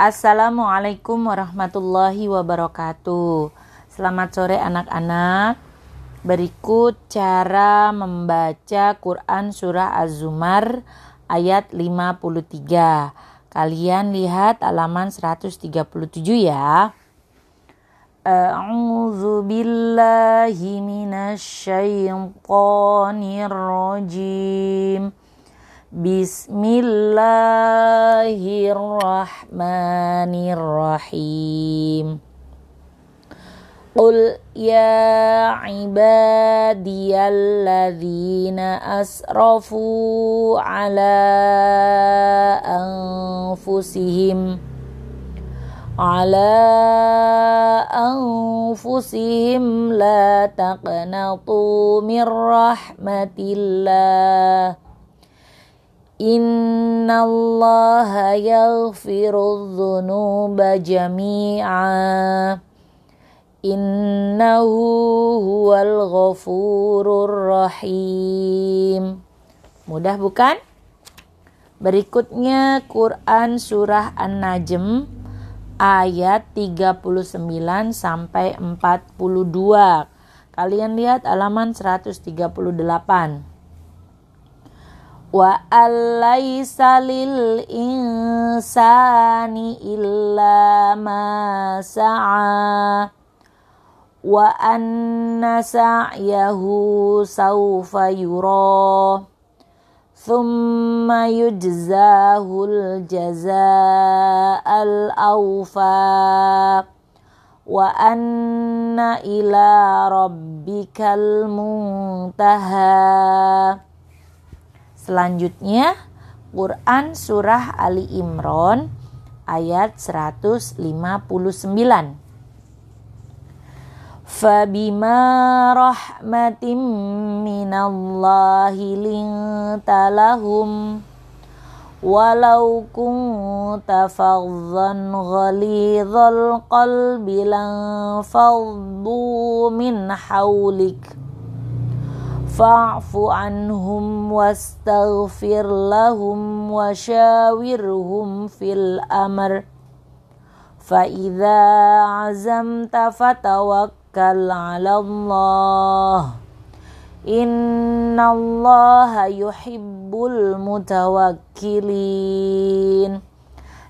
Assalamualaikum warahmatullahi wabarakatuh. Selamat sore anak-anak. Berikut cara membaca Quran surah Az-Zumar ayat 53. Kalian lihat halaman 137 ya. A'udzu billahi minasyaitonir rajim. الله الرحمن الرحيم. قل يا عبادي الذين أسرفوا على أنفسهم على أنفسهم لا تقنطوا من رحمة الله. Innallaha yaghfiru dhunuba jami'a Innahu huwal ghafurur rahim Mudah bukan? Berikutnya Quran surah An-Najm ayat 39 sampai 42. Kalian lihat halaman 138 وأن ليس للإنسان إلا ما سعى وأن سعيه سوف يرى ثم يجزاه الجزاء الأوفى وأن إلى ربك المنتهى. Selanjutnya Quran Surah Ali Imran ayat 159. Fabima rahmatim minallahi lintalahum Walau kunta fadhan ghalidhal qalbi lan faddu min hawlik fa'fu anhum wastaghfir lahum washawirhum fil amr. Fa idza azamta fatawakkal 'ala Allah. Innallaha yuhibbul mutawakkilin.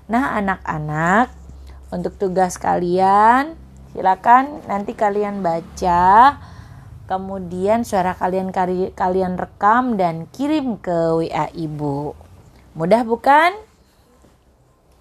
Nah anak-anak untuk tugas kalian silakan nanti kalian baca Kemudian suara kalian kalian rekam dan kirim ke WA ibu. Mudah bukan?